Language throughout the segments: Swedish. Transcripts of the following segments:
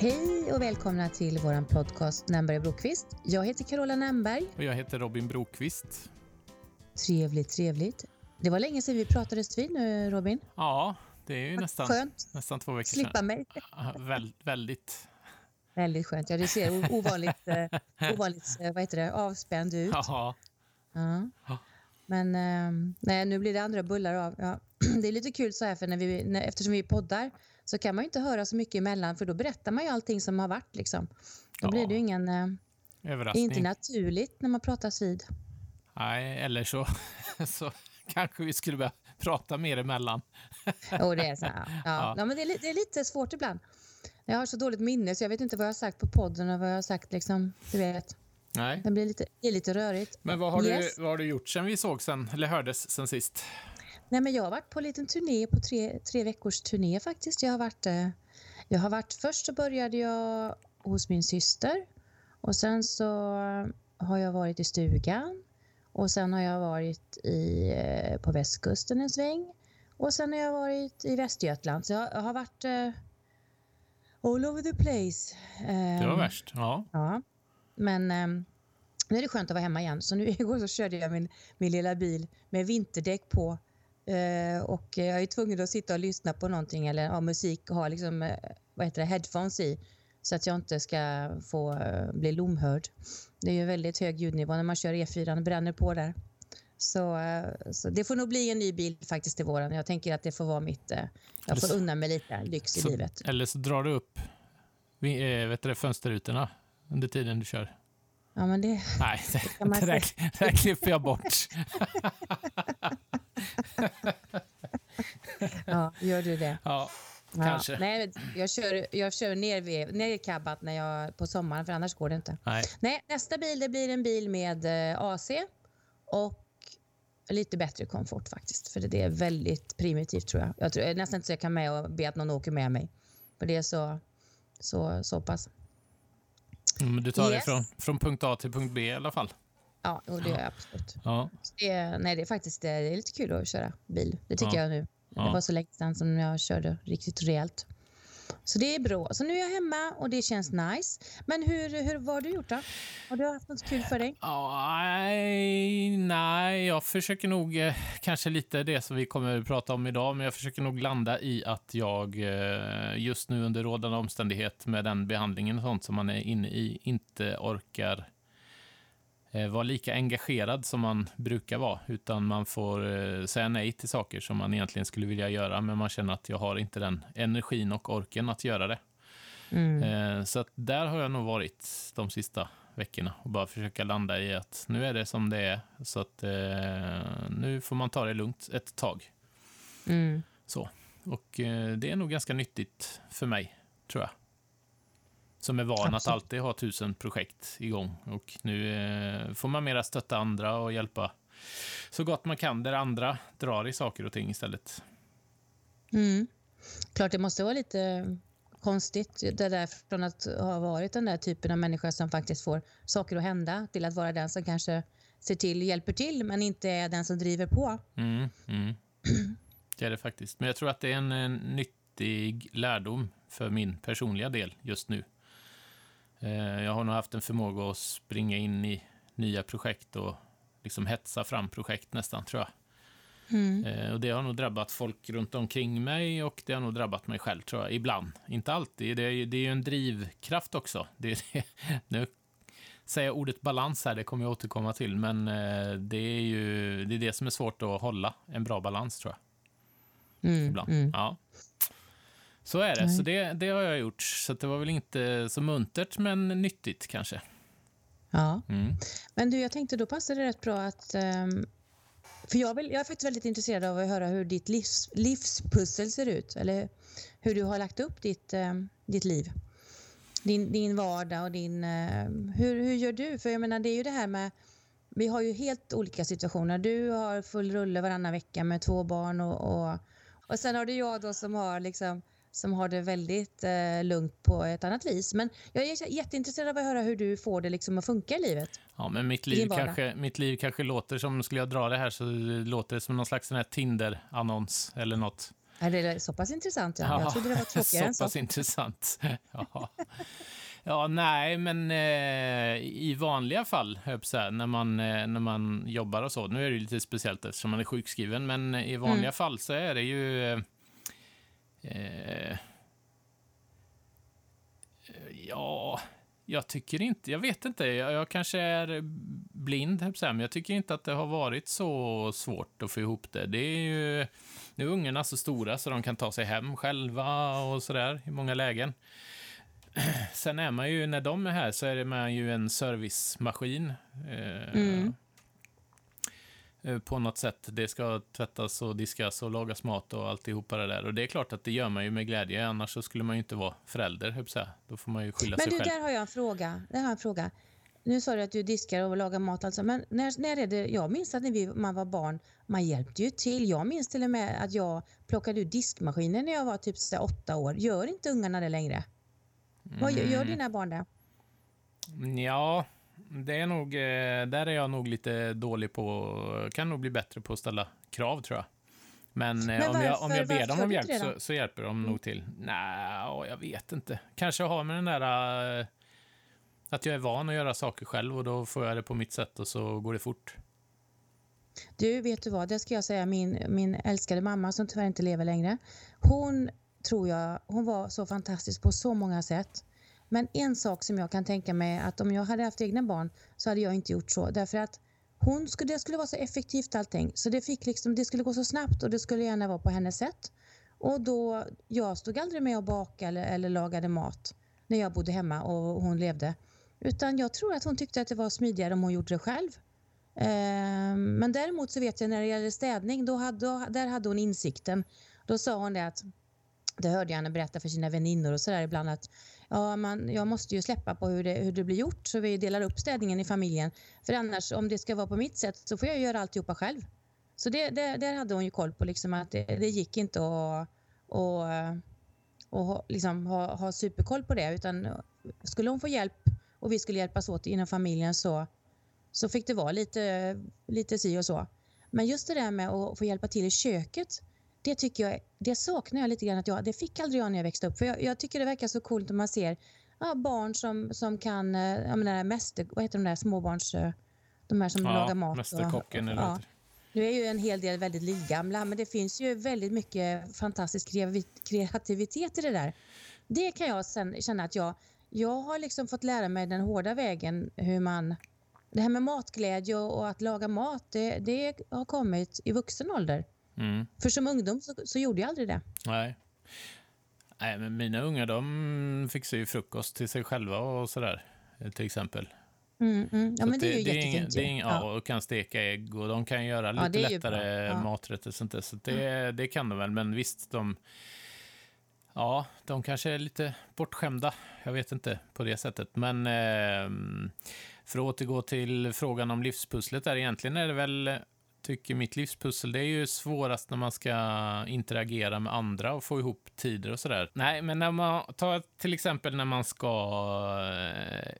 Hej och välkomna till vår podcast Nämberg Brokvist. Jag heter Carola Nämberg. Och jag heter Robin Brokvist. Trevligt, trevligt. Det var länge sedan vi pratades vid nu, Robin. Ja, det är ju nästan, Skönt. nästan två veckor Slippa sedan. mig. Ja, Väl, väldigt. Väldigt skönt. Ja, du ser ovanligt, eh, ovanligt eh, vad heter det, avspänd ut. Ja, Ja. Ja. Men eh, nej, nu blir det andra bullar av. Ja. Det är lite kul så här, för när vi, när, eftersom vi poddar så kan man inte höra så mycket emellan, för då berättar man ju allting som har varit. Liksom. Då Ja. blir det ju ingen... Eh, det är överraskning. inte naturligt när man pratas vid. Nej, eller så, så kanske vi skulle börja prata mer emellan. Jo, det är så. Ja. Ja. Ja. men det är, det är lite svårt ibland. Jag har så dåligt minne så jag vet inte vad jag har sagt på podden och vad jag har sagt. Liksom, du vet. Nej. Det blir lite, det är lite rörigt. Men vad har, Yes. du, vad har du gjort sen vi såg sen, eller hördes sen sist? Nej, men jag har varit på en liten turné, på tre, tre veckors turné faktiskt. Jag har varit, eh, jag har varit, först så började jag hos min syster och sen så har jag varit i stugan och sen har jag varit i, eh, på västkusten en sväng och sen har jag varit i Västergötland. Så jag, jag har varit eh, all over the place. Det var Ehm, värst. Ja. Ja, men ehm, nu är det skönt att vara hemma igen. Så nu igår så körde jag min, min lilla bil med vinterdäck på. Eh, och jag är tvungen att sitta och lyssna på någonting eller ha musik och ha liksom, eh, vad heter det, headphones i. Så att jag inte ska få eh, bli lomhörd. Det är ju väldigt hög ljudnivå när man kör E4, det bränner på där. Så, så det får nog bli en ny bil faktiskt till våren. Jag tänker att det får vara mitt... Jag får unna mig lite lyx i Så, livet. eller så drar du upp vet du, fönsterrutorna under tiden du kör. Ja, men det... Nej, det, det, där, det där klipper jag bort. Ja, gör du det? Ja, Ja, kanske. nej, jag kör, jag kör ner, vid, ner i cabbat när jag, på sommaren, för annars går det inte. Nej. Nej, nästa bil det blir en bil med eh, AC och lite bättre komfort faktiskt. För det är väldigt primitivt tror jag. Jag tror jag är nästan inte så jag kan med och be att någon åker med mig. För det är så, så, så pass. Mm, du tar Yes. det från, från punkt A till punkt B i alla fall. Ja, och det är jag absolut. Ja. Det nej, det är faktiskt det är lite kul att köra bil. Det tycker Ja. jag nu. Ja. Det var så länge sedan som jag körde riktigt rejält. Så det är bra. Så nu är jag hemma och det känns nice. Men hur, hur vad har du gjort då? Har du haft något kul för dig? Nej, nej, jag försöker nog eh, kanske lite det som vi kommer att prata om idag, men jag försöker nog landa i att jag eh, just nu under rådande omständighet med den behandlingen och sånt som man är inne i inte orkar eh, vara lika engagerad som man brukar vara, utan man får eh, säga nej till saker som man egentligen skulle vilja göra, men man känner att jag har inte den energin och orken att göra det. Mm. Eh, Så där har jag nog varit de sista veckorna och bara försöka landa i att nu är det som det är. Så att eh, nu får man ta det lugnt ett tag. Mm. Så. Och eh, det är nog ganska nyttigt för mig, tror jag. Som är van att Absolut. alltid ha tusen projekt igång. Och nu eh, får man mera stötta andra och hjälpa så gott man kan där andra drar i saker och ting istället. Mm. Klart det måste vara lite konstigt det där från att ha varit den där typen av människa som faktiskt får saker att hända till att vara den som kanske ser till, hjälper till men inte är den som driver på. Mm, mm. Det är det faktiskt. Men jag tror att det är en, en nyttig lärdom för min personliga del just nu. Eh, jag har nog haft en förmåga att springa in i nya projekt och liksom hetsa fram projekt nästan, tror jag. Mm. Eh, och det har nog drabbat folk runt omkring mig och det har nog drabbat mig själv, tror jag. Ibland. Inte alltid. Det är, ju- det är ju en drivkraft också. Det är det. Nu säger jag ordet balans här, det kommer jag återkomma till, men eh, det är ju det, är det som är svårt att hålla, en bra balans, tror jag. Mm. Ibland. Mm. Ja. Så är det. Så det, det har jag gjort. Så det var väl inte så muntert, men nyttigt kanske. Ja. Mm. Men du, jag tänkte då passar det rätt bra att... ehm, för jag, vill, jag är faktiskt väldigt intresserad av att höra hur ditt livs, livspussel ser ut. Eller hur du har lagt upp ditt, ehm, ditt liv. Din, din vardag och din... ehm, hur, hur gör du? För jag menar, det är ju det här med... Vi har ju helt olika situationer. Du har full rulle varannan vecka med två barn och, och, och sen har du jag då som har liksom som har det väldigt eh, lugnt på ett annat vis. Men jag är jätteintresserad av att höra hur du får det liksom att funka i livet. Ja, men mitt liv, kanske, mitt liv kanske låter som, skulle jag dra det här så låter det som någon slags Tinder-annons eller något. Är det så pass intressant? Ja. Jag trodde det var tråkigare än så så. pass intressant. Ja. Ja, nej, men eh, i vanliga fall, här, när, man, eh, när man jobbar och så. Nu är det lite speciellt eftersom man är sjukskriven, men i vanliga mm. fall så är det ju... Eh, ja, jag tycker inte, jag vet inte, jag, jag kanske är blind, men jag tycker inte att det har varit så svårt att få ihop det. Det är ju, nu är ungarna så stora så de kan ta sig hem själva och sådär i många lägen. Sen är man ju, när de är här så är man ju en servicemaskin. Eh, mm. Eh, på något sätt. Det ska tvättas och diskas och lagas mat och alltihopa det där. Och det är klart att det gör man ju med glädje, annars så skulle man ju inte vara förälder, höll Då får man ju skylla Men sig du, själv. där har jag en fråga. Där har jag en fråga. Nu sa du att du diskar och lagar mat alltså, men när, när är det, jag minns att när vi, man var barn, man hjälpte ju till. Jag minns till och med att jag plockade ut diskmaskinen när jag var typ så åtta år. Gör inte ungarna det längre? Mm. Vad gör, gör dina barn det? Ja, det är nog, eh, där är jag nog lite dålig på, kan nog bli bättre på att ställa krav tror jag. Men, eh, Men om, jag, om jag ber dem om hjälp så, så, hjälper de mm. nog till. Nej, jag vet inte. Kanske har med den där... Eh, att jag är van att göra saker själv och då får jag det på mitt sätt och så går det fort. Du, vet du vad? Det ska jag säga min, min älskade mamma som tyvärr inte lever längre. Hon tror jag, hon var så fantastisk på så många sätt. Men en sak som jag kan tänka mig att om jag hade haft egna barn så hade jag inte gjort så. Därför att hon skulle, det skulle vara så effektivt allting. Så det, fick liksom, det skulle gå så snabbt och det skulle gärna vara på hennes sätt. Och då, jag stod aldrig med och bakade eller, eller lagade mat när jag bodde hemma och hon levde. Utan jag tror att hon tyckte att det var smidigare om hon gjorde det själv. Ehm, men däremot så vet jag när det gäller städning, då hade, då, där hade hon insikten. Då sa hon det att, det hörde jag henne berätta för sina väninnor och sådär ibland att ja, man, jag måste ju släppa på hur det, hur det blir gjort så vi delar upp städningen i familjen. För annars, om det ska vara på mitt sätt så får jag göra alltihopa själv. Så det, det, där hade hon ju koll på liksom att det, det gick inte att och, och liksom ha, ha superkoll på det utan skulle hon få hjälp och vi skulle hjälpas åt inom familjen så, så fick det vara lite, lite si och så. Men just det där med att få hjälpa till i köket det tycker jag, det saknar jag lite grann att jag, det fick aldrig jag när jag växte upp. För jag, jag tycker det verkar så coolt när man ser ja, barn som, som kan, eh, jag menar mäster, vad heter de där småbarns, eh, de här som ja, lagar mat. Mästerkocken och, och, eller ja. Nu är ju en hel del väldigt livgamla men det finns ju väldigt mycket fantastisk kreativitet i det där. Det kan jag sen känna att jag, jag har liksom fått lära mig den hårda vägen hur man det här med matglädje och, och att laga mat, det, det har kommit i vuxen ålder. Mm. För som ungdom så, så, gjorde jag aldrig det. Nej. Nej, men mina unga de fixar ju frukost till sig själva och sådär, till exempel. Mm, mm. Ja, men det, det, är ju jättefint. Det är, ja. och kan steka ägg och de kan göra lite ja, lättare ja. maträtter. Sånt där, så det, det kan de väl, men visst, de... Ja, de kanske är lite bortskämda. Jag vet inte på det sättet. Men eh, för att återgå till frågan om livspusslet där, egentligen är det väl tycker mitt livspussel, det är ju svårast när man ska interagera med andra och få ihop tider och sådär. Nej, men när man tar till exempel när man ska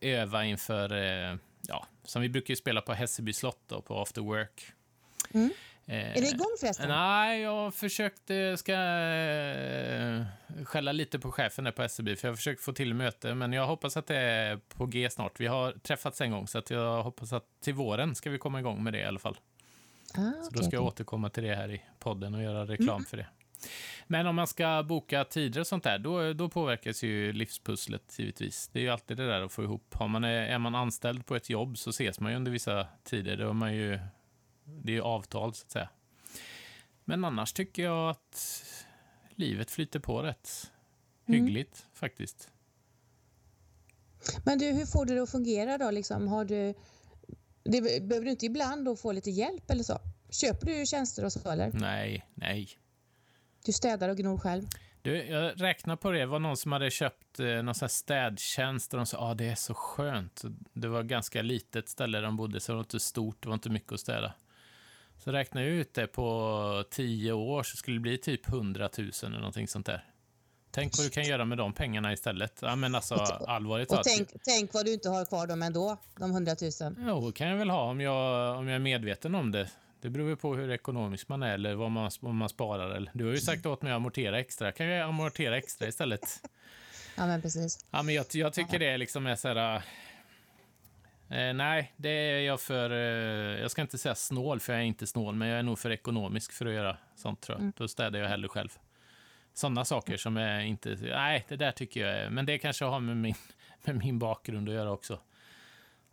eh, öva inför, eh, ja, som vi brukar ju spela på Hässelby slott då, på after work. Mm. Eh, är det igång förresten? Nej, jag försökte, ska eh, skälla lite på chefen där på SEB, för jag har försökt få till möte, men jag hoppas att det är på G snart. Vi har träffats en gång, så att jag hoppas att till våren ska vi komma igång med det i alla fall. Ah, så då ska jag återkomma till det här i podden och göra reklam mm. för det. Men om man ska boka tider och sånt där, då, då påverkas ju livspusslet givetvis. Det är ju alltid det där att få ihop. Har man, är man anställd på ett jobb så ses man ju under vissa tider. Då är man ju, det är ju avtal så att säga. Men annars tycker jag att livet flyter på rätt mm. hyggligt mm. faktiskt. Men du, hur får du det att fungera då? Liksom, har du det behöver du inte ibland då få lite hjälp eller så? Köper du tjänster och så eller? Nej, nej. Du städar och gnor själv? Du, jag räknar på det. Det var någon som hade köpt eh, någon sån här städtjänst och de sa att ah, det är så skönt. Det var ganska litet ställe de bodde, så det var inte stort, det var inte mycket att städa. Så räknade jag ut det på tio år så skulle det bli typ 100 000 eller någonting sånt där. Tänk vad du kan göra med de pengarna istället. Ja, men alltså, allvarligt och tänk, tänk vad du inte har kvar dem ändå, de hundratusen. Jo, det kan jag väl ha om jag, om jag är medveten om det. Det beror ju på hur ekonomisk man är eller vad man, vad man sparar. Eller. Du har ju sagt åt mig att amortera extra. Kan jag amortera extra istället? Ja, men precis. Ja, men jag, jag tycker det liksom är så här... Eh, nej, det är jag för... Eh, jag ska inte säga snål, för jag är inte snål, men jag är nog för ekonomisk för att göra sånt, tror jag. Mm. Då städar jag hellre själv. Sådana saker som är inte... Nej, det där tycker jag är... Men det kanske har med min, med min bakgrund att göra också.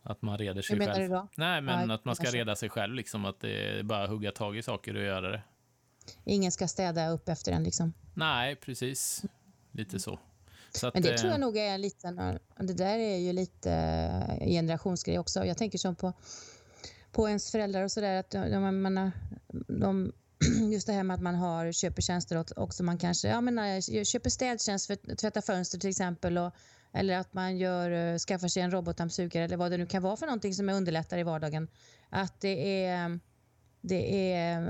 Att man reder sig Hur menar själv. du då? Nej, men Ja, att man ska kanske. reda sig själv, liksom. Att det är bara att hugga tag i saker och göra det. Ingen ska städa upp efter en liksom. Nej, precis. Lite så. så att, Men det eh, tror jag nog är en liten... Det där är ju lite eh, generationsgrej också. Jag tänker som på, på ens föräldrar och sådär. Att de, de, de, just det här med att man har, köper tjänster också. Man kanske ja, men, jag köper städtjänst för att tvätta fönster till exempel. Och, eller att man gör, eh, skaffar sig en robotdammsugare eller vad det nu kan vara för någonting som underlättar i vardagen. Att det är... Det, är,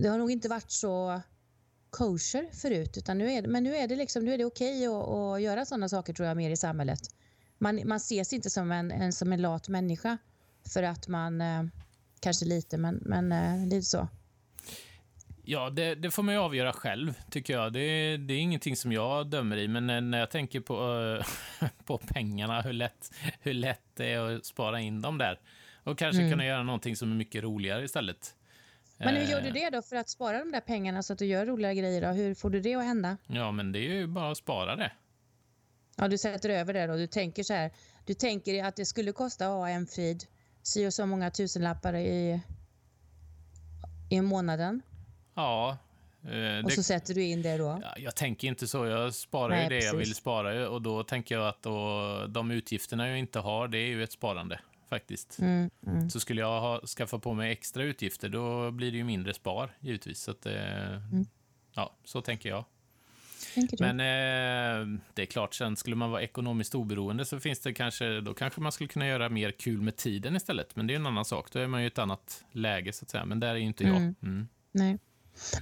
det har nog inte varit så kosher förut. Utan nu är men nu är det, liksom, nu är det okej att, att göra sådana saker tror jag mer i samhället. Man, man ses inte som en, en, som en lat människa för att man, eh, kanske lite, men, men eh, lite så. Ja, det, det får man ju avgöra själv, tycker jag. Det, det är ingenting som jag dömer i, men när- jag tänker på, eh, på pengarna, hur lätt, hur lätt det är att spara in dem där. Och kanske Mm. kunna göra någonting som är mycket roligare istället. Men hur gör Eh, du det då för att spara de där pengarna så att du gör roligare grejer? Då? Hur får du det att hända? Ja, men det är ju bara att spara det. Ja, du sätter över det då. Du tänker så här. Du tänker att det skulle kosta AM-frid si och så många tusenlappar i, i månaden. Ja. eh, Och det, så sätter du in det då. ja, jag tänker inte så. Jag sparar Nej, ju det jag precis. vill spara och då tänker jag att då, de utgifterna jag inte har, det är ju ett sparande faktiskt. Mm, mm. Så skulle jag ha, skaffa på mig extra utgifter, då blir det ju mindre spar, givetvis. Så att, eh, Mm. Ja, så tänker jag. Men eh, det är klart, sen skulle man vara ekonomiskt oberoende så finns det kanske, då kanske man skulle kunna göra mer kul med tiden istället. Men det är en annan sak, då är man ju i ett annat läge så att säga. Men där är ju inte jag. Mm. Mm. Nej.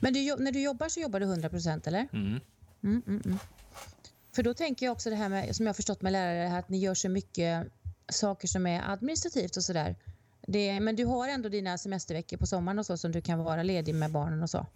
Men du, när du jobbar så jobbar du 100 procent, eller? Mm. Mm, mm, mm. För då tänker jag också det här med, som jag har förstått med lärare, här att ni gör så mycket saker som är administrativt och sådär. Men du har ändå dina semesterveckor på sommaren och så som du kan vara ledig med barnen och så?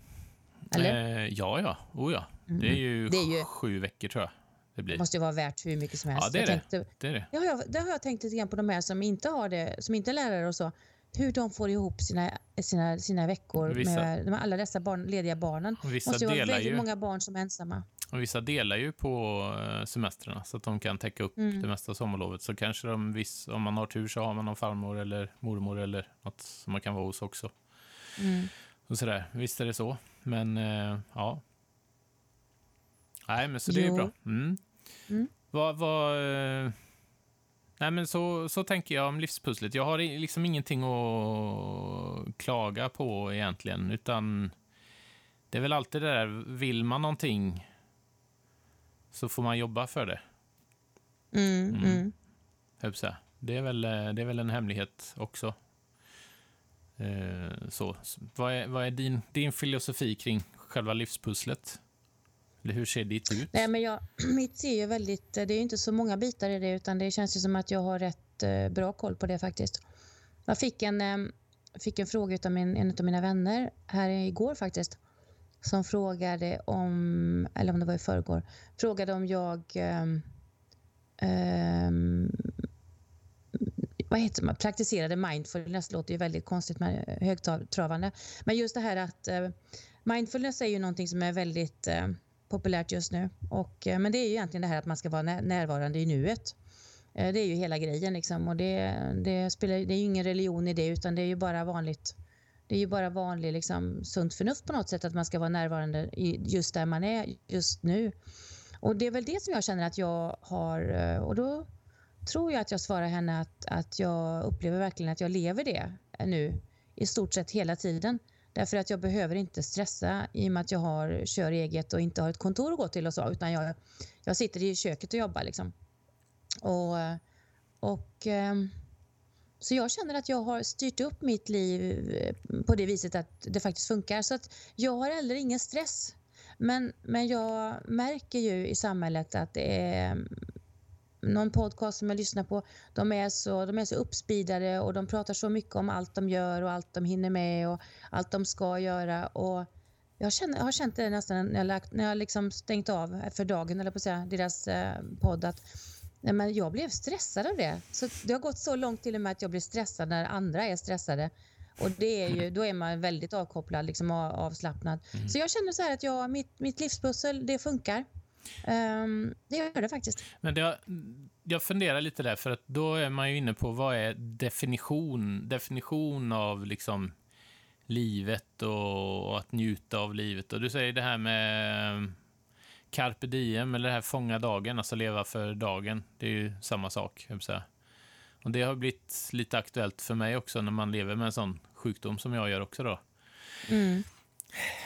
Eller? Eh, ja, ja. Oh, ja. Mm. Det är ju, Det är ju- sju veckor tror jag det blir. Måste ju vara värt hur mycket som helst. Ja, det är det. tänkte, Det är det. det, har jag, det har jag tänkt lite grann på de här som inte har det, som inte är lärare och så. Hur de får ihop sina, sina, sina veckor Vissa- med, med alla dessa barn, lediga barnen. Vissa, måste ju vara väldigt ju, många barn som är ensamma. och vissa delar ju på eh, semestrarna så att de kan täcka upp Mm. det mesta av sommarlovet. Så kanske de, viss, om man har tur så har man någon farmor eller mormor eller något som man kan vara hos också. Mm. Och sådär. Visst är det så. Men eh, ja. Nej, men så det är ju Jo. bra. Mm. Mm. Vad, vad, eh, nej, men så, så tänker jag om livspusslet. Jag har liksom ingenting att klaga på egentligen, utan det är väl alltid det där, vill man någonting så får man jobba för det. Mm, Mm. mm. Det är väl, det är väl en hemlighet också. Eh, så. Så Vad är, vad är din, din filosofi kring själva livspusslet? Eller hur ser ditt ut? Nej, men jag, mitt ser ju väldigt, det är ju inte så många bitar i det utan det känns ju som att jag har rätt eh, bra koll på det faktiskt. Jag fick en, eh, fick en fråga av min, en av mina vänner här igår faktiskt. Som frågade om, eller om det var i förrgår, frågade om jag ehm, ehm vad heter man, praktiserade mindfulness, låter ju väldigt konstigt med högtravande. Men just det här att eh, mindfulness är ju någonting som är väldigt eh, populärt just nu. Och, eh, men det är ju egentligen det här att man ska vara närvarande i nuet. Eh, det är ju hela grejen liksom. Och det, det, spelar, det är ju ingen religion i det utan det är ju bara vanligt. Det är ju bara vanlig liksom, sunt förnuft på något sätt att man ska vara närvarande i just där man är just nu. Och det är väl det som jag känner att jag har eh, och då tror jag att jag svarar henne att, att jag upplever verkligen att jag lever det nu i stort sett hela tiden. Därför att jag behöver inte stressa i och med att jag har, kör eget och inte har ett kontor att gå till och så, utan jag, jag sitter i köket och jobbar. Liksom. Och, och, ehm, så jag känner att jag har styrt upp mitt liv eh, på det viset att det faktiskt funkar. Så att jag har heller ingen stress. Men, men jag märker ju i samhället att det är någon podcast som jag lyssnar på, de är så, de är så uppspidade och de pratar så mycket om allt de gör och allt de hinner med och allt de ska göra. Och jag, känner, jag har känt det nästan när jag, lagt, när jag liksom stängt av för dagen, eller på att säga, deras eh, podd, att nej, men jag blev stressad av det. Så det har gått så långt till och med att jag blir stressad när andra är stressade. Och det är ju, då är man väldigt avkopplad, liksom avslappnad. Mm. Så jag känner så här att jag, mitt, mitt livspussel, det funkar. Um, det gör det faktiskt. Men det, jag funderar lite där, för att då är man ju inne på vad är definition, definition av liksom livet och, och att njuta av livet. Och du säger det här med carpe diem, eller det här fånga dagen, alltså leva för dagen. Det är ju samma sak, jag säga. Och det har blivit lite aktuellt för mig också när man lever med en sån sjukdom som jag gör också då. Mm.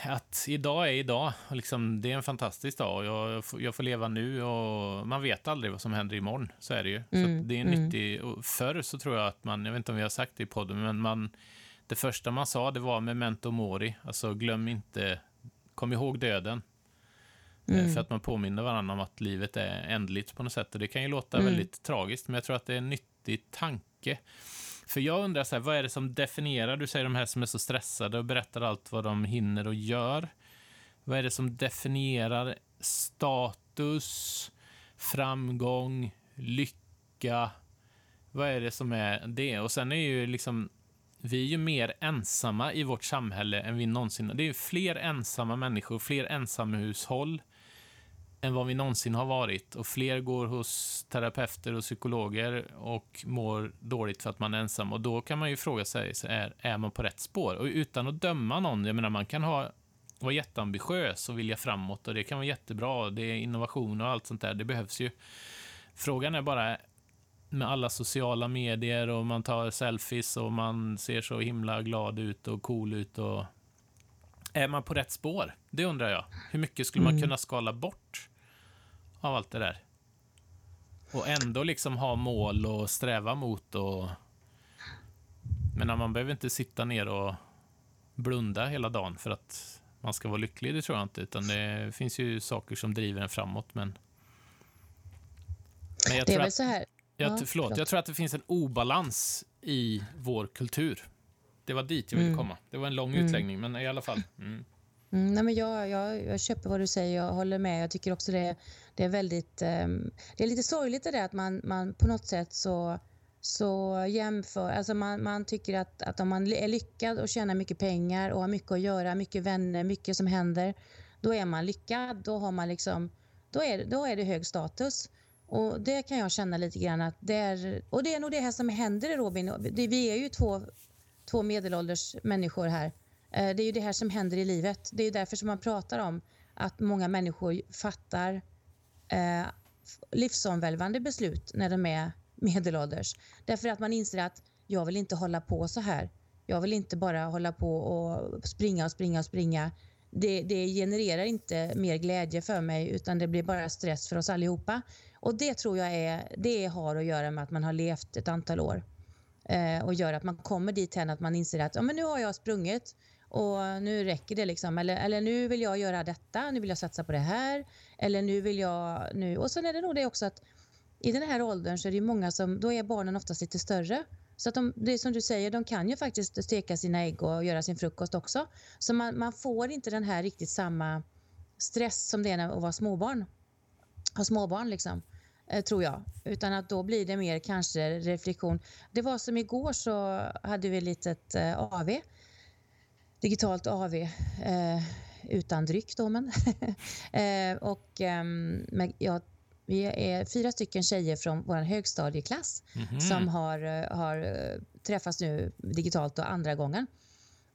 Att idag är idag, och liksom, det är en fantastisk dag och jag, jag, får leva nu och man vet aldrig vad som händer imorgon, så är det ju. Mm. Så det är mm. Och förr så tror jag att man, jag vet inte om vi har sagt det i podden, men man, det första man sa det var memento mori, alltså glöm inte, kom ihåg döden. Eh, mm. För att man påminner varandra om att livet är ändligt på något sätt. Och det kan ju låta mm. väldigt tragiskt, men jag tror att det är en nyttig tanke. För jag undrar, så här, vad är det som definierar, du säger de här som är så stressade och berättar allt vad de hinner och gör. Vad är det som definierar status, framgång, lycka? Vad är det som är det? Och sen är ju liksom, vi är ju mer ensamma i vårt samhälle än vi någonsin... Det är ju fler ensamma människor, fler ensamhushåll än vad vi någonsin har varit. Och fler går hos terapeuter och psykologer och mår dåligt för att man är ensam. Och då kan man ju fråga sig, är, är man på rätt spår? Och utan att döma någon, jag menar man kan ha, vara jätteambitiös och vilja framåt och det kan vara jättebra. Det är innovation och allt sånt där, det behövs ju. Frågan är bara, med alla sociala medier och man tar selfies och man ser så himla glad ut och cool ut och är man på rätt spår? Det undrar jag. Hur mycket skulle man mm. kunna skala bort av allt det där? Och ändå liksom ha mål och sträva mot och... Men man behöver inte sitta ner och blunda hela dagen för att man ska vara lycklig, det tror jag inte. Utan det finns ju saker som driver en framåt, men... men jag det är väl så här... Jag, ja, förlåt, förlåt, jag tror att det finns en obalans i vår kultur. Det var dit jag ville mm. komma. Det var en lång mm. utläggning, men i alla fall. Mm. Mm, nej men jag, jag, jag, köper vad du säger, jag håller med. Jag tycker också det, det är väldigt... Um, det är lite sorgligt det där att man, man på något sätt så, så jämför... Alltså man, man tycker att, att om man är lyckad och tjänar mycket pengar och har mycket att göra, mycket vänner, mycket som händer, då är man lyckad. Då, har man liksom, då, är, då är det hög status. Och Det kan jag känna lite grann att det är... Och det är nog det här som händer Robin. Vi är ju två två medelålders människor här. Eh, det är ju det här som händer i livet. Det är därför som man pratar om att många människor fattar eh, livsomvälvande beslut när de är medelålders. Därför att man inser att jag vill inte hålla på så här. Jag vill inte bara hålla på och springa och springa och springa. Det, det genererar inte mer glädje för mig utan det blir bara stress för oss allihopa. Och det tror jag är, det har att göra med att man har levt ett antal år eh, och gör att man kommer dit hän att man inser att ja, men nu har jag sprungit och nu räcker det. Liksom. Eller, eller nu vill jag göra detta, nu vill jag satsa på det här. Eller nu vill jag... Nu. Och sen är det nog det också att i den här åldern så är det många som, då är barnen oftast lite större. Så att de, det är som du säger, de kan ju faktiskt steka sina ägg och göra sin frukost också. Så man, man får inte den här riktigt samma stress som det är att vara småbarn. Ha småbarn liksom. Eh, tror jag. Utan att då blir det mer kanske reflektion. Det var som igår så hade vi ett litet eh, AV. Digitalt AV eh, utan dryck då men. eh, och eh, jag, vi är fyra stycken tjejer från vår högstadieklass mm -hmm. som har, eh, har träffats nu digitalt och andra gången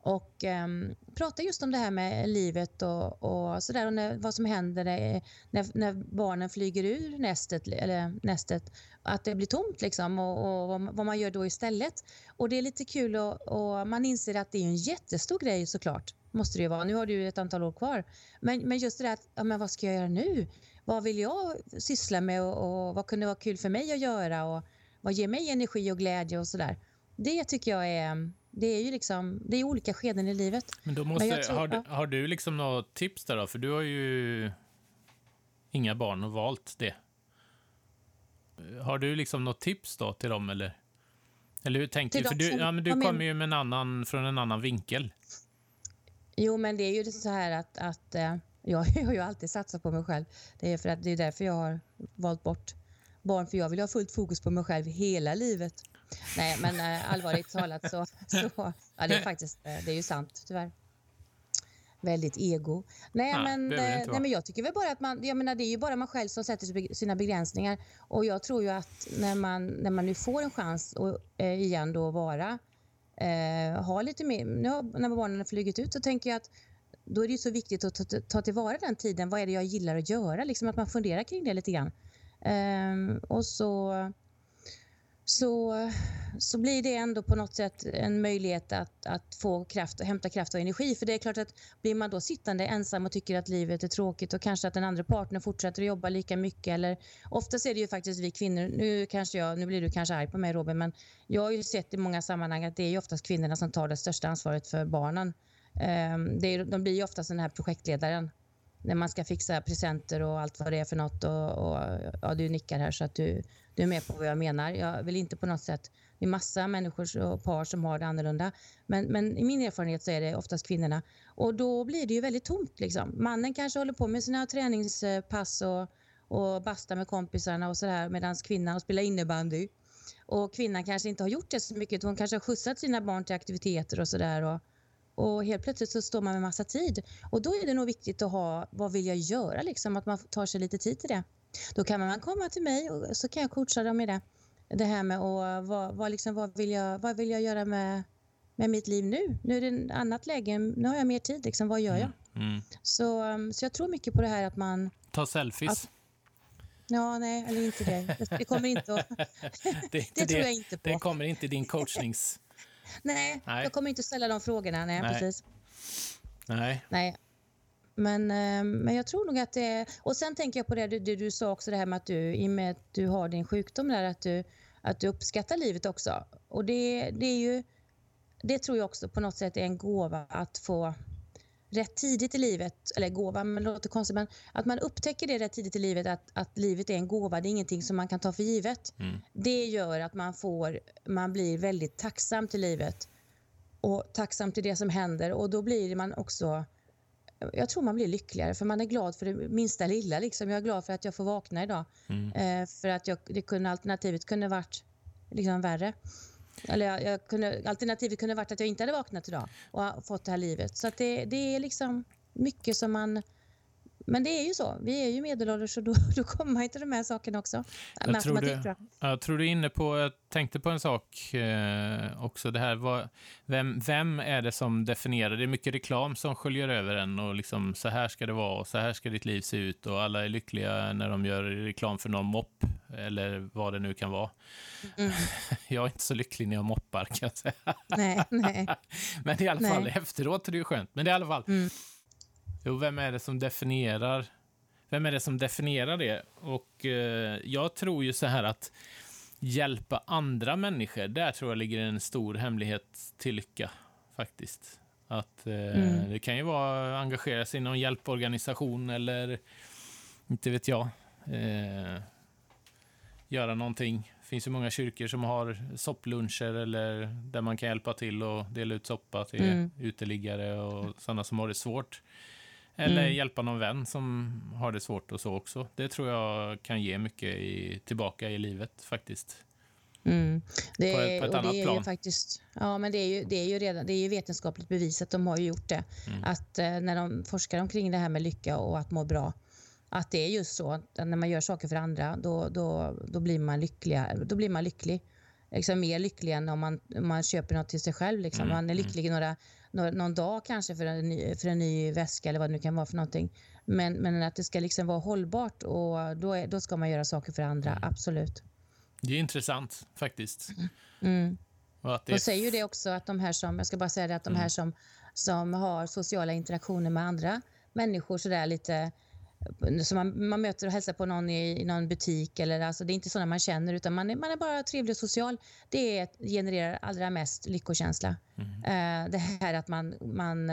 och eh, prata just om det här med livet och, och sådär och när, vad som händer när, när, barnen flyger ur nästet, eller nästet att det blir tomt liksom och, och, vad man gör då istället. Och det är lite kul och, och, man inser att det är en jättestor grej såklart, måste det ju vara. Nu har du ju ett antal år kvar. Men, men just det där att, ja, men vad ska jag göra nu? Vad vill jag syssla med och, och vad kunde vara kul för mig att göra och vad ger mig energi och glädje och sådär. Det tycker jag är det är ju liksom, det är olika skeden i livet. Men då måste, Men tror, har, du, har du liksom något tips där då? För du har ju inga barn och valt det. Har du liksom något tips då till dem eller? Eller hur tänker du? För du, ja, men du kommer ju med en annan, från en annan vinkel. Jo, men det är ju så här att, att eh, jag har ju alltid satsat på mig själv. Det är, för att det är därför jag har valt bort barn, för jag vill ha fullt fokus på mig själv hela livet. Nej, men eh, allvarligt talat så, så ja, det är faktiskt, eh, det är ju sant tyvärr. Väldigt ego. Nej, Nej, men, eh, nej, men jag tycker väl bara att man, jag menar det är ju bara man själv som sätter sina begränsningar och jag tror ju att när man, när man nu får en chans att eh, igen då vara, eh, ha lite mer, nu har, när barnen har flugit ut så tänker jag att då är det ju så viktigt att ta, ta tillvara den tiden. Vad är det jag gillar att göra? Liksom att man funderar kring det lite grann. Ehm, och så, så, så blir det ändå på något sätt en möjlighet att, att få kraft, hämta kraft och energi. För det är klart att blir man då sittande ensam och tycker att livet är tråkigt och kanske att den andra partnern fortsätter att jobba lika mycket. Eller, oftast är det ju faktiskt vi kvinnor, nu, kanske jag, nu blir du kanske arg på mig Robin, men jag har ju sett i många sammanhang att det är ju oftast kvinnorna som tar det största ansvaret för barnen. Ehm, det är, de blir ju oftast den här projektledaren när man ska fixa presenter och allt vad det är för något. Och, och, ja, du nickar här så att du, du är med på vad jag menar. Jag vill inte på något sätt... Det är massa människor och par som har det annorlunda. Men, men i min erfarenhet så är det oftast kvinnorna. Och då blir det ju väldigt tomt. Liksom. Mannen kanske håller på med sina träningspass och, och bastar med kompisarna och sådär medan kvinnan spelar innebandy. Och kvinnan kanske inte har gjort det så mycket. Hon kanske har skjutsat sina barn till aktiviteter och sådär. Och, och helt plötsligt så står man med massa tid. Och då är det nog viktigt att ha, vad vill jag göra liksom? Att man tar sig lite tid till det. Då kan man komma till mig och så kan jag coacha dem i det. Det här med och vad, vad, liksom, vad, vill, jag, vad vill jag göra med, med mitt liv nu? Nu är det ett annat läge, nu har jag mer tid. Liksom, vad gör jag? Mm. Så, um, så jag tror mycket på det här att man... Ta selfies. Att- Ja, nej, eller inte det. Det kommer inte att... det, det tror jag inte på. Det kommer inte i din coachnings... Nej, Nej. jag kommer inte ställa de frågorna. Nej, Nej. precis. Nej. Nej. Men, eh, men jag tror nog att det är... Och sen tänker jag på det du, du, du sa också, det här med att du, i och med att du har din sjukdom där, att du, att du uppskattar livet också. Och det, det är ju... Det tror jag också på något sätt är en gåva att få rätt tidigt i livet, eller gåva, men det låter konstigt, men att man upptäcker det rätt tidigt i livet att, att livet är en gåva, det är ingenting som man kan ta för givet. Mm. Det gör att man får, man blir väldigt tacksam till livet och tacksam till det som händer och då blir man också jag tror man blir lyckligare för man är glad för det minsta lilla. Liksom. Jag är glad för att jag får vakna idag. Mm. Eh, för att jag, det kunde, alternativet kunde varit liksom värre. Eller jag, jag kunde, alternativet kunde varit att jag inte hade vaknat idag och fått det här livet. Så det, det är liksom mycket som man... Men det är ju så. Vi är ju medelålders och då, då kommer man ju till de här sakerna också. Jag tror, du, tror jag tror du är inne på, jag tänkte på en sak eh, också, det här, vad, vem, vem är det som definierar? Det är mycket reklam som sköljer över en och liksom så här ska det vara och så här ska ditt liv se ut och alla är lyckliga när de gör reklam för någon mopp eller vad det nu kan vara. Mm. Jag är inte så lycklig när jag moppar kan jag säga. Nej, nej. Men i alla Nej. fall, efteråt är det ju skönt. Men i alla fall, Mm. Jo, vem är det som definierar vem är det som definierar det? Och eh, jag tror ju så här att hjälpa andra människor, där tror jag ligger en stor hemlighet till lycka, faktiskt. Att eh, Mm. det kan ju vara att engagera sig i någon hjälporganisation eller inte vet jag. Eh, göra någonting. Det finns ju många kyrkor som har soppluncher eller där man kan hjälpa till och dela ut soppa till Mm. uteliggare och sådana som har det svårt. Eller Mm. hjälpa någon vän som har det svårt och så också. Det tror jag kan ge mycket i, tillbaka i livet faktiskt. Mm. Det, På ett- på ett och annat det är plan. Ju faktiskt, ja, men det är, ju, det, är ju redan, det är ju vetenskapligt bevisat, de har ju gjort det, Mm. att eh, när de forskar omkring det här med lycka och att må bra, att det är just så att när man gör saker för andra, då, då, då, blir, man lyckliga, då blir man lycklig. Liksom mer lycklig än om man, om man köper något till sig själv. Liksom. Mm, Man är lycklig några, några, någon dag kanske för en, ny, för en ny väska eller vad det nu kan vara för någonting. Men, men att det ska liksom vara hållbart och då, är, då ska man göra saker för andra, Mm. absolut. Det är intressant faktiskt. Mm. Och att De det, säger ju det också att de här som, jag ska bara säga det, att de Mm. här som, som har sociala interaktioner med andra människor sådär lite som man, man möter och hälsar på någon i, i någon butik eller alltså det är inte sådana man känner utan man är, man är bara trevlig och social. Det är, genererar allra mest lyckokänsla. Mm. Eh, det här att man, man,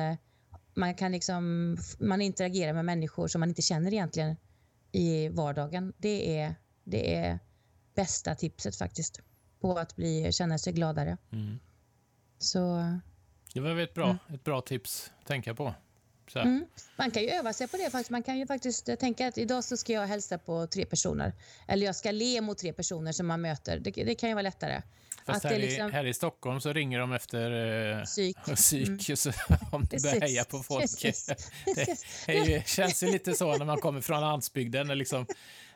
man kan liksom, man interagerar med människor som man inte känner egentligen i vardagen. Det är, det är bästa tipset faktiskt på att bli, känna sig gladare. Mm. Så Det var ett bra, mm. ett bra tips att tänka på. Mm. Man kan ju öva sig på det. Faktiskt. Man kan ju faktiskt tänka att idag så ska jag hälsa på tre personer. Eller jag ska le mot tre personer som man möter. Det, det kan ju vara lättare. Fast här, liksom... i, här, i, Stockholm så ringer de efter eh, psyk. psyk mm. så, om du börjar heja på folk. det, det känns ju lite så när man kommer från landsbygden. När liksom,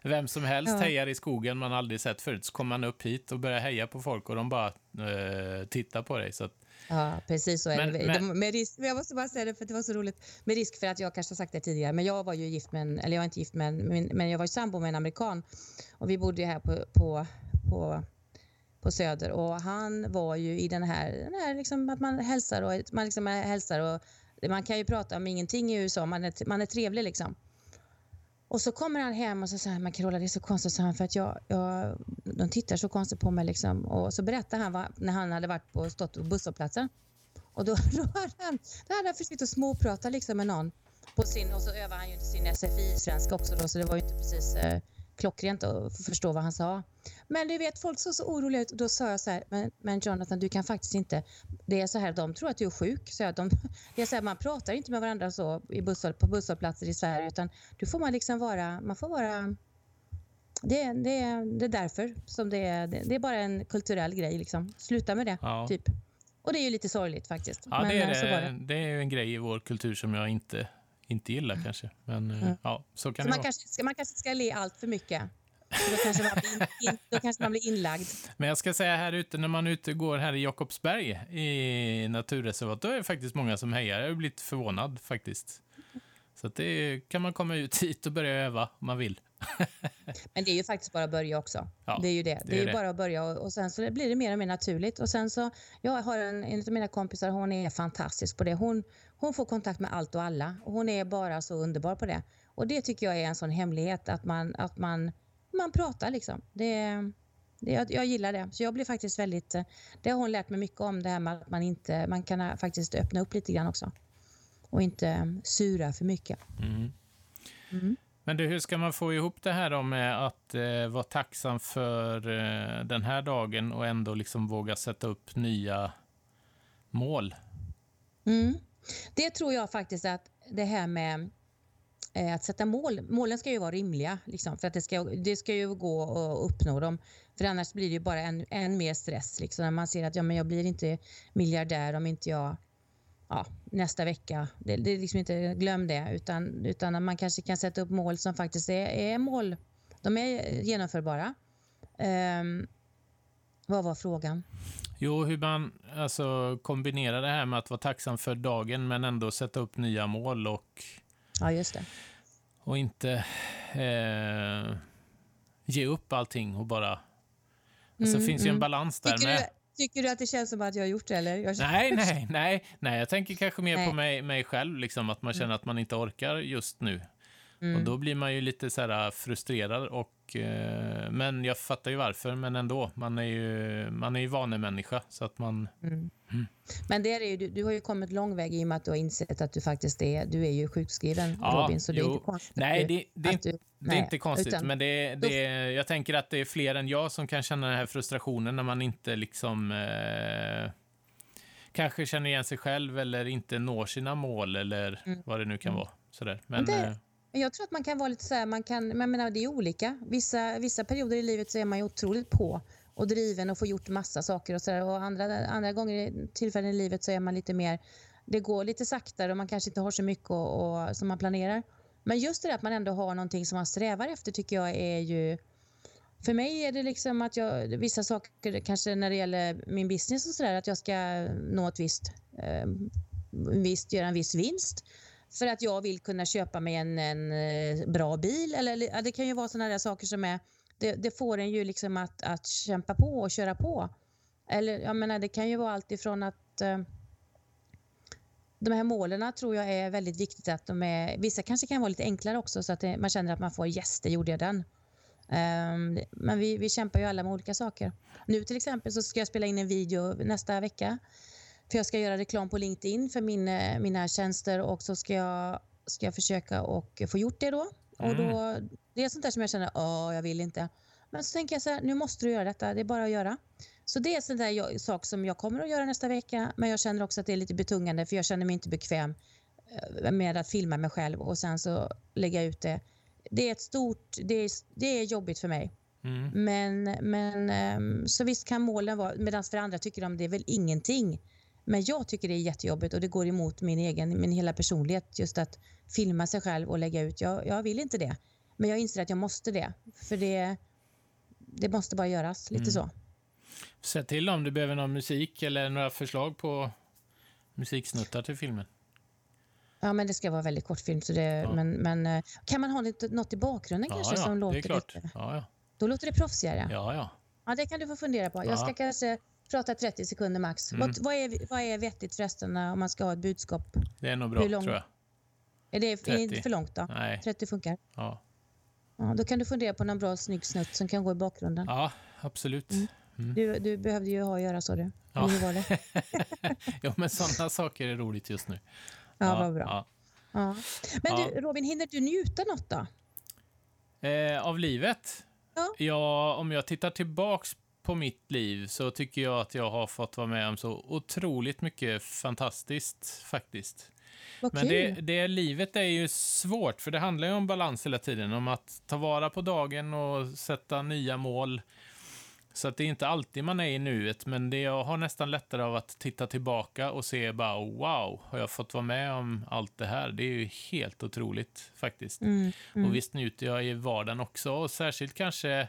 vem som helst ja. hejar i skogen man aldrig sett förut. Så kommer man upp hit och börjar heja på folk och de bara eh, tittar på dig. Så att, Ja, precis så är men, det. Men... Med risk, jag måste bara säga det för det var så roligt. Med risk för att jag kanske har sagt det tidigare, men jag var ju gift med en, eller jag var inte gift med en, men jag var ju sambo med en amerikan och vi bodde ju här på, på, på, på Söder och han var ju i den här, den här liksom att man hälsar och man liksom hälsar och man kan ju prata om ingenting i USA, man är, man är trevlig liksom. Och så kommer han hem och så säger men Carola det är så konstigt, så han, för att jag, jag, de tittar så konstigt på mig. Liksom. Och så berättar han vad, när han hade varit på, stått på busshållplatsen. Och då, då hade han, då hade han försökt att småprata liksom med någon. På sin, och så övar han ju inte sin SFI-svenska också då, så det var ju inte precis eh, klockrent att förstå vad han sa. Men du vet, folk såg så oroliga ut och då sa jag så här, men, men Jonathan, du kan faktiskt inte, det är så här, de tror att du är sjuk. Så jag, de, det är så här, man pratar inte med varandra så i busshåll, på busshållplatser i Sverige, utan du får man liksom vara, man får vara det, det, det är därför som det är, det, är bara en kulturell grej. Liksom. Sluta med det, ja. typ. Och det är ju lite sorgligt faktiskt. Ja, Men, det, är det. det. det är en grej i vår kultur som jag inte inte gillar kanske. Men eh, mm. ja, så kan så det man vara. Kanske ska, man kanske ska le allt för mycket. Då kanske, man blir in, då kanske man blir inlagd. Men jag ska säga här ute, när man ute går här i Jakobsberg i naturreservat, då är det faktiskt många som hejar. Jag har blivit förvånad faktiskt. Så att det kan man komma ut hit och börja öva om man vill. Men det är ju faktiskt bara att börja också. Ja, det är ju det. Det, det är, ju det. bara att börja och, och, sen så blir det mer och mer naturligt. Och sen så, jag har en, en av mina kompisar, hon är fantastisk på det. Hon, hon får kontakt med allt och alla och hon är bara så underbar på det. Och det tycker jag är en sån hemlighet att man, att man, man pratar liksom. Det, det, jag, jag gillar det. Så jag blir faktiskt väldigt, det har hon lärt mig mycket om det här med att man inte, man kan faktiskt öppna upp lite grann också. Och inte sura för mycket. Mm. Mm. Men du, hur ska man få ihop det här då med att eh, vara tacksam för eh, den här dagen och ändå liksom våga sätta upp nya mål? Mm. Det tror jag faktiskt att det här med eh, att sätta mål, målen ska ju vara rimliga liksom, för att det ska, det ska ju gå att uppnå dem. För annars blir det ju bara än, än mer stress liksom, när man ser att ja, men jag blir inte miljardär om inte jag ja, nästa vecka. Det, det är liksom inte, glöm det, utan, utan man kanske kan sätta upp mål som faktiskt är, är mål. De är genomförbara. Um, vad var frågan? Jo, hur man alltså, kombinerar det här med att vara tacksam för dagen men ändå sätta upp nya mål och... Ja, just det. Och inte eh, ge upp allting och bara... Alltså, mm, det finns mm. ju en mm. balans där Tycker med... Tycker du att det känns som att jag har gjort det? Eller? Jag nej, nej, nej, nej. Jag tänker kanske mer nej. på mig, mig själv, liksom, att man känner mm. att man inte orkar just nu. Mm. Och då blir man ju lite så här frustrerad och Eh, men jag fattar ju varför, men ändå. Man är ju, man är ju vanemänniska, så att man... Mm. Mm. Men det är ju, du, du har ju kommit lång väg i och med att du har insett att du faktiskt är, du är ju sjukskriven, ja, Robin, så jo. det är inte konstigt. Nej, det, det, är, du, det nej, är inte konstigt, utan, men det, det, jag tänker att det är fler än jag som kan känna den här frustrationen när man inte liksom... Eh, kanske känner igen sig själv eller inte når sina mål eller mm. vad det nu kan mm. vara. Sådär. Men, men det, eh, jag tror att man kan vara lite så här, man kan, men menar, det är olika. Vissa, vissa perioder i livet så är man ju otroligt på och driven och får gjort massa saker och så där. Och andra, andra gånger, tillfällen i livet så är man lite mer, det går lite saktare och man kanske inte har så mycket och, och, som man planerar. Men just det där att man ändå har någonting som man strävar efter tycker jag är ju för mig är det liksom att jag, vissa saker, kanske när det gäller min business och sådär, att jag ska nå ett visst, eh, visst, göra en viss vinst för att jag vill kunna köpa mig en, en eh, bra bil. Eller, det kan ju vara sådana där saker som är, det, det, får en ju liksom att, att kämpa på och köra på. Eller jag menar, det kan ju vara allt ifrån att eh, de här målen tror jag är väldigt viktigt att de är, vissa kanske kan vara lite enklare också så att det, man känner att man får yes, det gjorde jag den. Um, men vi, vi kämpar ju alla med olika saker. Nu till exempel så ska jag spela in en video nästa vecka för jag ska göra reklam på LinkedIn för min, eh, mina tjänster och så ska jag, ska jag försöka och få gjort det då. Mm. Och då det är sånt där som jag känner, att jag vill inte. Men så tänker jag så här, nu måste du göra detta, det är bara att göra. Så det är en sån där jag, sak som jag kommer att göra nästa vecka, men jag känner också att det är lite betungande för jag känner mig inte bekväm eh, med att filma mig själv och sen så lägga ut det. Det är ett stort, det är, det är jobbigt för mig. Mm. Men, men ehm, så visst kan målen vara, medan för andra tycker de det är väl ingenting. Men jag tycker det är jättejobbigt och det går emot min egen, min hela personlighet just att filma sig själv och lägga ut. Jag, jag vill inte det. Men jag inser att jag måste det. För det, det måste bara göras, lite Mm. så. Säg till om du behöver någon musik eller några förslag på musiksnuttar till filmen. Ja, men det ska vara väldigt kortfilm. Så det, Ja. men, men eh, kan man ha lite, något i bakgrunden Ja, kanske ja, som det låter är klart. lite? Ja, ja. Då låter det proffsigare. Ja. ja, ja. det kan du få fundera på. Ja. Jag ska kanske prata 30 sekunder max. Mm. Vad, vad, är, vad är vettigt förresten om man ska ha ett budskap? Det är nog bra, tror jag. Är det är 30. det för långt då? Nej. 30 funkar. Ja, Ja, då kan du fundera på någon bra snygg snutt som kan gå i bakgrunden. ja absolut. Mm. Mm. Du, du behövde ju ha att göra sa du. Ja. Hur var det? ja, men sådana saker är roligt just nu. Ja, vad bra. Ja. Ja. Men Ja. du Robin, hinner du njuta något då? Eh, av livet? Ja. om jag tittar tillbaks på mitt liv så tycker jag att jag har fått vara med om så otroligt mycket fantastiskt faktiskt. Vad Men det, det livet är ju svårt, för det handlar ju om balans hela tiden. Om att ta vara på dagen och sätta nya mål. Så att det är inte alltid man är i nuet, men det jag har nästan lättare av att titta tillbaka och se bara wow, har jag fått vara med om allt det här? Det är ju helt otroligt faktiskt. Mm, mm. Och visst njuter jag i vardagen också, och särskilt kanske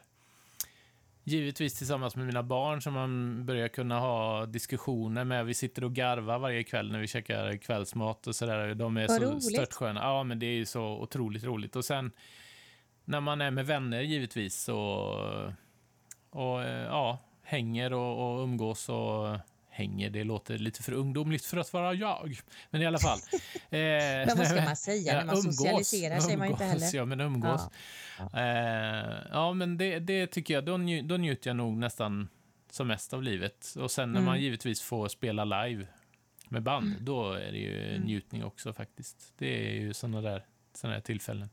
Givetvis tillsammans med mina barn som man börjar kunna ha diskussioner med. Vi sitter och garvar varje kväll när vi käkar kvällsmat och sådär. De är Vad så störtsköna. Ja, men det är ju så otroligt roligt. Och sen när man är med vänner givetvis och, och eh, ja, hänger och, och umgås och hänger, det låter lite för ungdomligt för att vara jag. Men i alla fall. Eh, Men vad ska man säga när man socialiserar säger man ju inte umgås, heller. Ja, men umgås. Ja. Eh, ja, men det, det tycker jag, då, nju, då njuter jag nog nästan som mest av livet. Och sen när Mm. man givetvis får spela live med band, då är det ju Mm. njutning också faktiskt. Det är ju såna där, såna där tillfällen.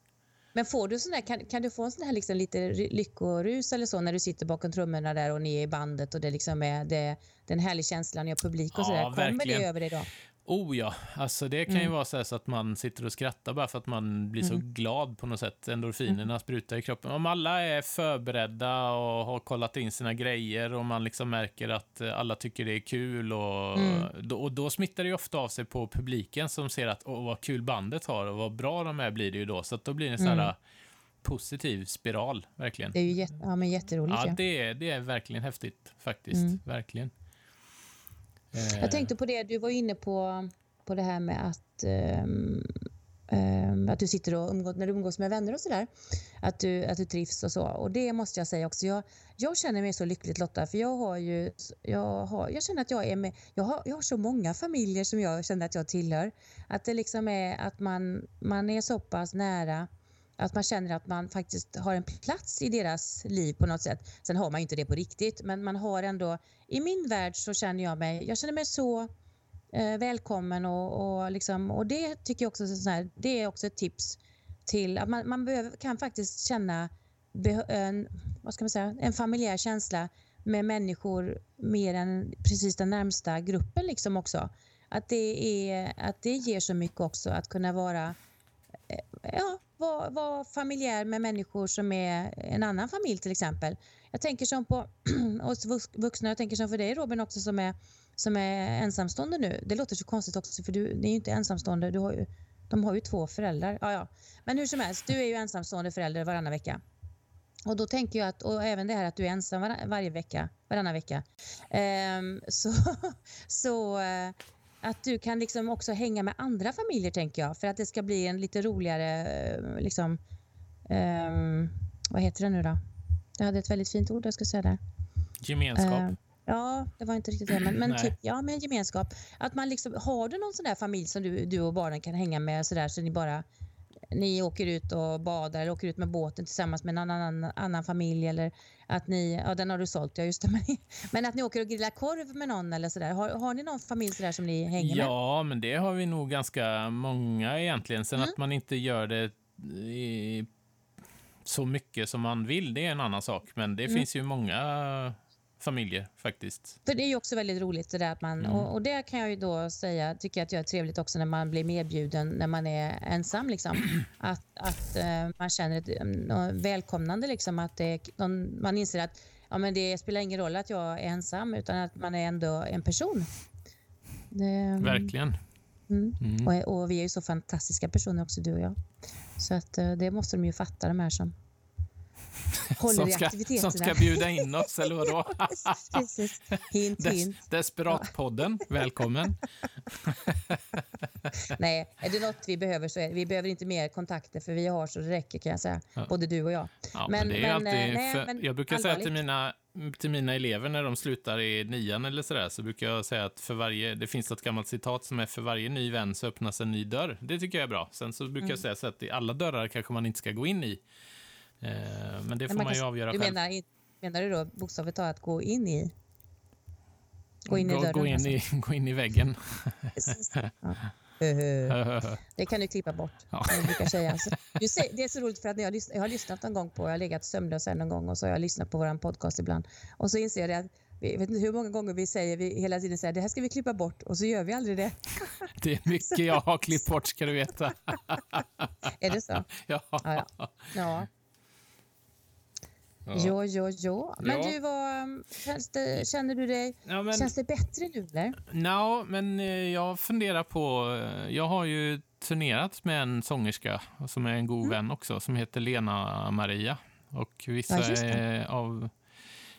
Men får du sån där, kan, kan du få en sån här liksom lite lyckorus eller så när du sitter bakom trummorna där och ni är i bandet och det liksom är det, den härliga känslan, ni har publik och Ja, sådär. Kommer verkligen. det över dig då? Oh ja, alltså det kan ju Mm. vara så, så att man sitter och skrattar bara för att man blir så Mm. glad på något sätt. Endorfinerna sprutar i kroppen. Om alla är förberedda och har kollat in sina grejer och man liksom märker att alla tycker det är kul och, Mm. då, och då smittar det ju ofta av sig på publiken som ser att åh, vad kul bandet har och vad bra de är blir det ju då. Så då blir det en sån här Mm. positiv spiral, verkligen. Det är ju jätte, ja, men jätteroligt. Ja, Ja, det är, det är verkligen häftigt faktiskt. Mm. Verkligen. Eh, Jag tänkte på det, du var inne på, på det här med att, ehm, ehm, att du sitter och umgås, när du umgås med vänner och sådär, att du, att du trivs och så. Och det måste jag säga också. Jag, jag känner mig så lyckligt Lotta, för jag har ju, jag, har, jag känner att jag är med, jag har, jag har så många familjer som jag känner att jag tillhör. Att det liksom är att man, man är så pass nära att man känner att man faktiskt har en plats i deras liv på något sätt. Sen har man ju inte det på riktigt, men man har ändå... I min värld så känner jag mig, jag känner mig så eh, välkommen och, och, liksom, och det tycker jag också så här, det är också ett tips till att man, man behöver, kan faktiskt känna en, vad ska man säga, en familjär känsla med människor mer än precis den närmsta gruppen liksom också. Att det, är, att det ger så mycket också att kunna vara eh, ja, vara var familjär med människor som är en annan familj till exempel. Jag tänker som på oss vuxna, jag tänker som för dig Robin också som är, som är ensamstående nu. Det låter så konstigt också för du, ni är ju inte ensamstående, du har ju, de har ju två föräldrar. Ja, ja. Men hur som helst, du är ju ensamstående förälder varannan vecka. Och då tänker jag att, och även det här att du är ensam var, varje vecka, varannan vecka. Um, så så eh, att du kan liksom också hänga med andra familjer tänker jag. För att det ska bli en lite roligare, eh, liksom, ehm, vad heter det nu då? Jag hade ett väldigt fint ord jag ska säga där. Gemenskap. Eh, ja, det var inte riktigt det, men, men typ, ja, med gemenskap. Att man liksom, har du någon sån där familj som du, du och barnen kan hänga med så där så ni bara ni åker ut och badar eller åker ut med båten tillsammans med en annan, annan familj eller att ni, ja den har du sålt, ja just det, men, men att ni åker och grillar korv med någon eller sådär. Har, har ni någon familj sådär som ni hänger med? Ja, men det har vi nog ganska många egentligen. Sen Mm. att man inte gör det i, så mycket som man vill, det är en annan sak. Men det Mm. finns ju många familjer faktiskt. För det är ju också väldigt roligt det där att man, Mm. och, och det kan jag ju då säga, tycker jag att jag är trevligt också när man blir medbjuden när man är ensam liksom. Att, att eh, man känner ett eh, välkomnande liksom, att det, man inser att ja, men det spelar ingen roll att jag är ensam utan att man är ändå en person. Det, Verkligen. Mm. Mm. Och, och vi är ju så fantastiska personer också, du och jag. Så att eh, det måste de ju fatta, de här som håller Som i ska, aktiviteterna. som ska bjuda in oss, eller vadå? Precis. Hint, Des, hint. Desperatpodden, välkommen. Nej, är det något vi behöver så är det, vi behöver inte mer kontakter för vi har så det räcker kan jag säga. Ja. Både du och jag. Ja, men, Men- men, alltid, eh, nej, för, men jag brukar säga till allvarligt. mina, till mina elever när de slutar i nian eller sådär, så brukar jag säga att för varje, det finns ett gammalt citat som är för varje ny vän så öppnas en ny dörr. Det tycker jag är bra. Sen så brukar jag Mm. säga så att i alla dörrar kanske man inte ska gå in i. Eh, men det får Men man, ju kan- avgöra du själv. menar, menar du då bokstavligt talat gå in i? Gå in i dörren? gå, in alltså. i, gå in i väggen. Ja. Det kan du klippa bort. Ja. som brukar säga. Det är så roligt för att när jag, jag har lyssnat en gång på, jag har legat sömnlös en gång och så har jag lyssnat på vår podcast ibland. Och så inser jag att, vi- jag vet inte hur många gånger vi säger, vi hela tiden säger det här ska vi klippa bort och så gör vi aldrig det. Det är mycket jag har klippt bort, ska du veta. Är det så? Ja. Ja, ja. ja. Ja. Jo, jo, jo. Men Ja. du, vad, um, känns det, känner du dig, Ja, men, känns det bättre nu eller? Nå, men eh, jag funderar på... eh, Jag har ju turnerat med en sångerska som är en god Mm. vän också, som heter Lena Maria. Och vissa, Ja, av,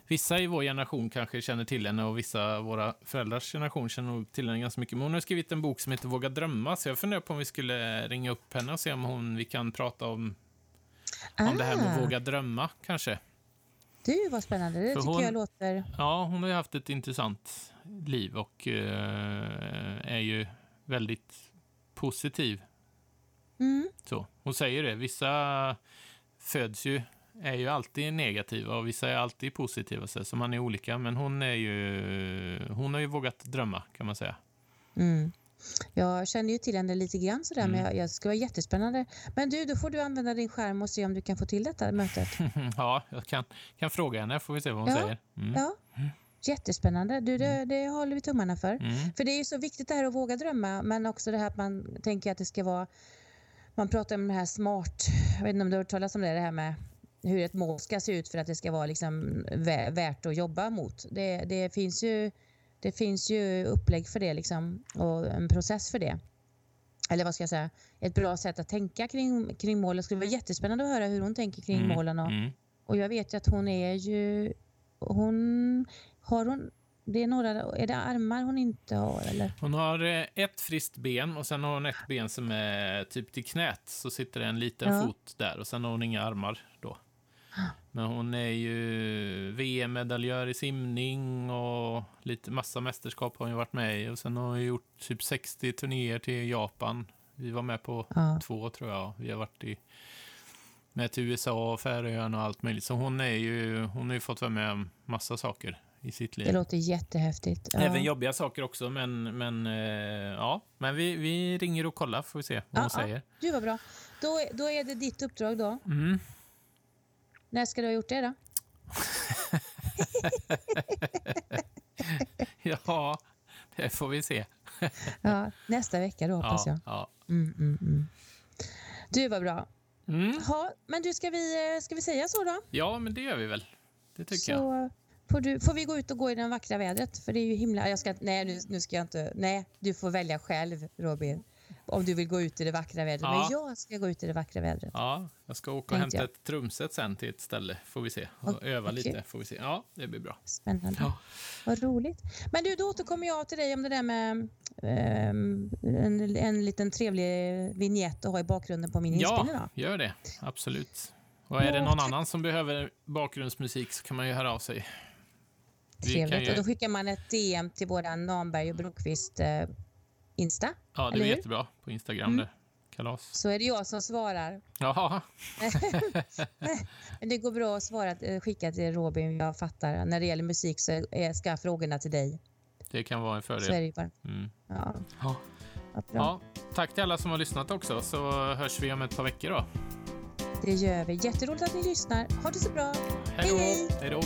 vissa i vår generation kanske känner till henne och vissa av våra föräldrars generation känner nog till henne ganska mycket. Men hon har skrivit en bok som heter Våga drömma, så jag funderar på om vi skulle ringa upp henne och se om hon, vi kan prata om, om det här med Ah, att våga drömma, kanske. Du, vad spännande. Det För tycker hon- jag låter... Ja, hon har ju haft ett intressant liv och eh, är ju väldigt positiv. Mm, Så. Hon säger det, vissa föds ju, är ju alltid negativa och vissa är alltid positiva, så så man är olika. Men hon är ju, hon har ju vågat drömma, kan man säga. mm. Jag känner ju till henne lite grann sådär, men Mm. jag, jag ska vara jättespännande. Men du, då får du använda din skärm och se om du kan få till detta mötet. ja, jag kan, kan fråga henne, får vi se vad hon Ja, säger. Mm. Ja, jättespännande. Du, det, det håller vi tummarna för. Mm. För det är ju så viktigt det här att våga drömma, men också det här att man tänker att det ska vara... Man pratar om det här smart, jag vet inte om du har hört talas om det, det här med hur ett mål ska se ut för att det ska vara liksom vä- värt att jobba mot. Det, det, finns ju, det finns ju upplägg för det liksom, och en process för det. Eller vad ska jag säga, ett bra sätt att tänka kring, kring mål. Det skulle vara jättespännande att höra hur hon tänker kring Mm. målen. Och, Mm. och jag vet ju att hon är ju... Hon, har hon... Det är, några, är det armar hon inte har eller? Hon har eh, ett friskt ben och sen har hon ett ben som är typ till knät. Så sitter det en liten Ja. fot där och sen har hon inga armar då. Men hon är ju VM-medaljör i simning och lite massa mästerskap har hon ju varit med i. Och sen har hon gjort typ 60 turnéer till Japan. Vi var med på Ja. två tror jag. Vi har varit i med till USA och Färöarna och allt möjligt. Så hon är ju, hon har ju fått vara med om massa saker i sitt liv. Det låter jättehäftigt. Ja. Även jobbiga saker också, men, men eh, ja. Men vi, vi ringer och kollar får vi se vad hon Ja, ja. säger. Du var bra. Då, då är det ditt uppdrag då. Mm. När ska du ha gjort det då? Ja, det får vi se. Ja, nästa vecka då hoppas Ja, jag. ja. Mm, mm, mm. Du var bra. Mm. Ha, men du, ska vi, eh, ska vi säga så då? ja, men det gör vi väl. Det tycker jag. så får, du, får vi gå ut och gå i det vackra vädret? För det är ju himla... Jag ska, nej, nu, nu ska jag inte... Nej, du får välja själv, Robin. Om du vill gå ut i det vackra vädret. Ja. Men jag ska gå ut i det vackra vädret. Ja, jag ska åka och hämta ett trumset sen till ett ställe, får vi se. Och Okej. öva lite, får vi se. Ja, det blir bra. Spännande. Ja. Vad roligt. Men du, då återkommer jag till dig om det där med ehm, en, en liten trevlig vignett att ha i bakgrunden på min inspelning. Ja, Då. gör det. Absolut. Och är det Ja, någon tack. annan som behöver bakgrundsmusik så kan man ju höra av sig. Trevligt. ju- Och då skickar man ett DM till våran Namberg och Brokvist eh, Insta. Ja, det är jättebra på Instagram Mm. det. Kalas. Så är det jag som svarar. Jaha, det går bra att svara, eh, skicka till Robin. Jag fattar. När det gäller musik så är- ska frågorna till dig. det kan vara en Så är fördel. det bara. Mm. Ja, Ja. Ja, tack till alla som har lyssnat också, så hörs vi om ett par veckor då. Det gör vi. Jätteroligt att ni lyssnar. Ha det så bra. Hej! Hej! Hej då.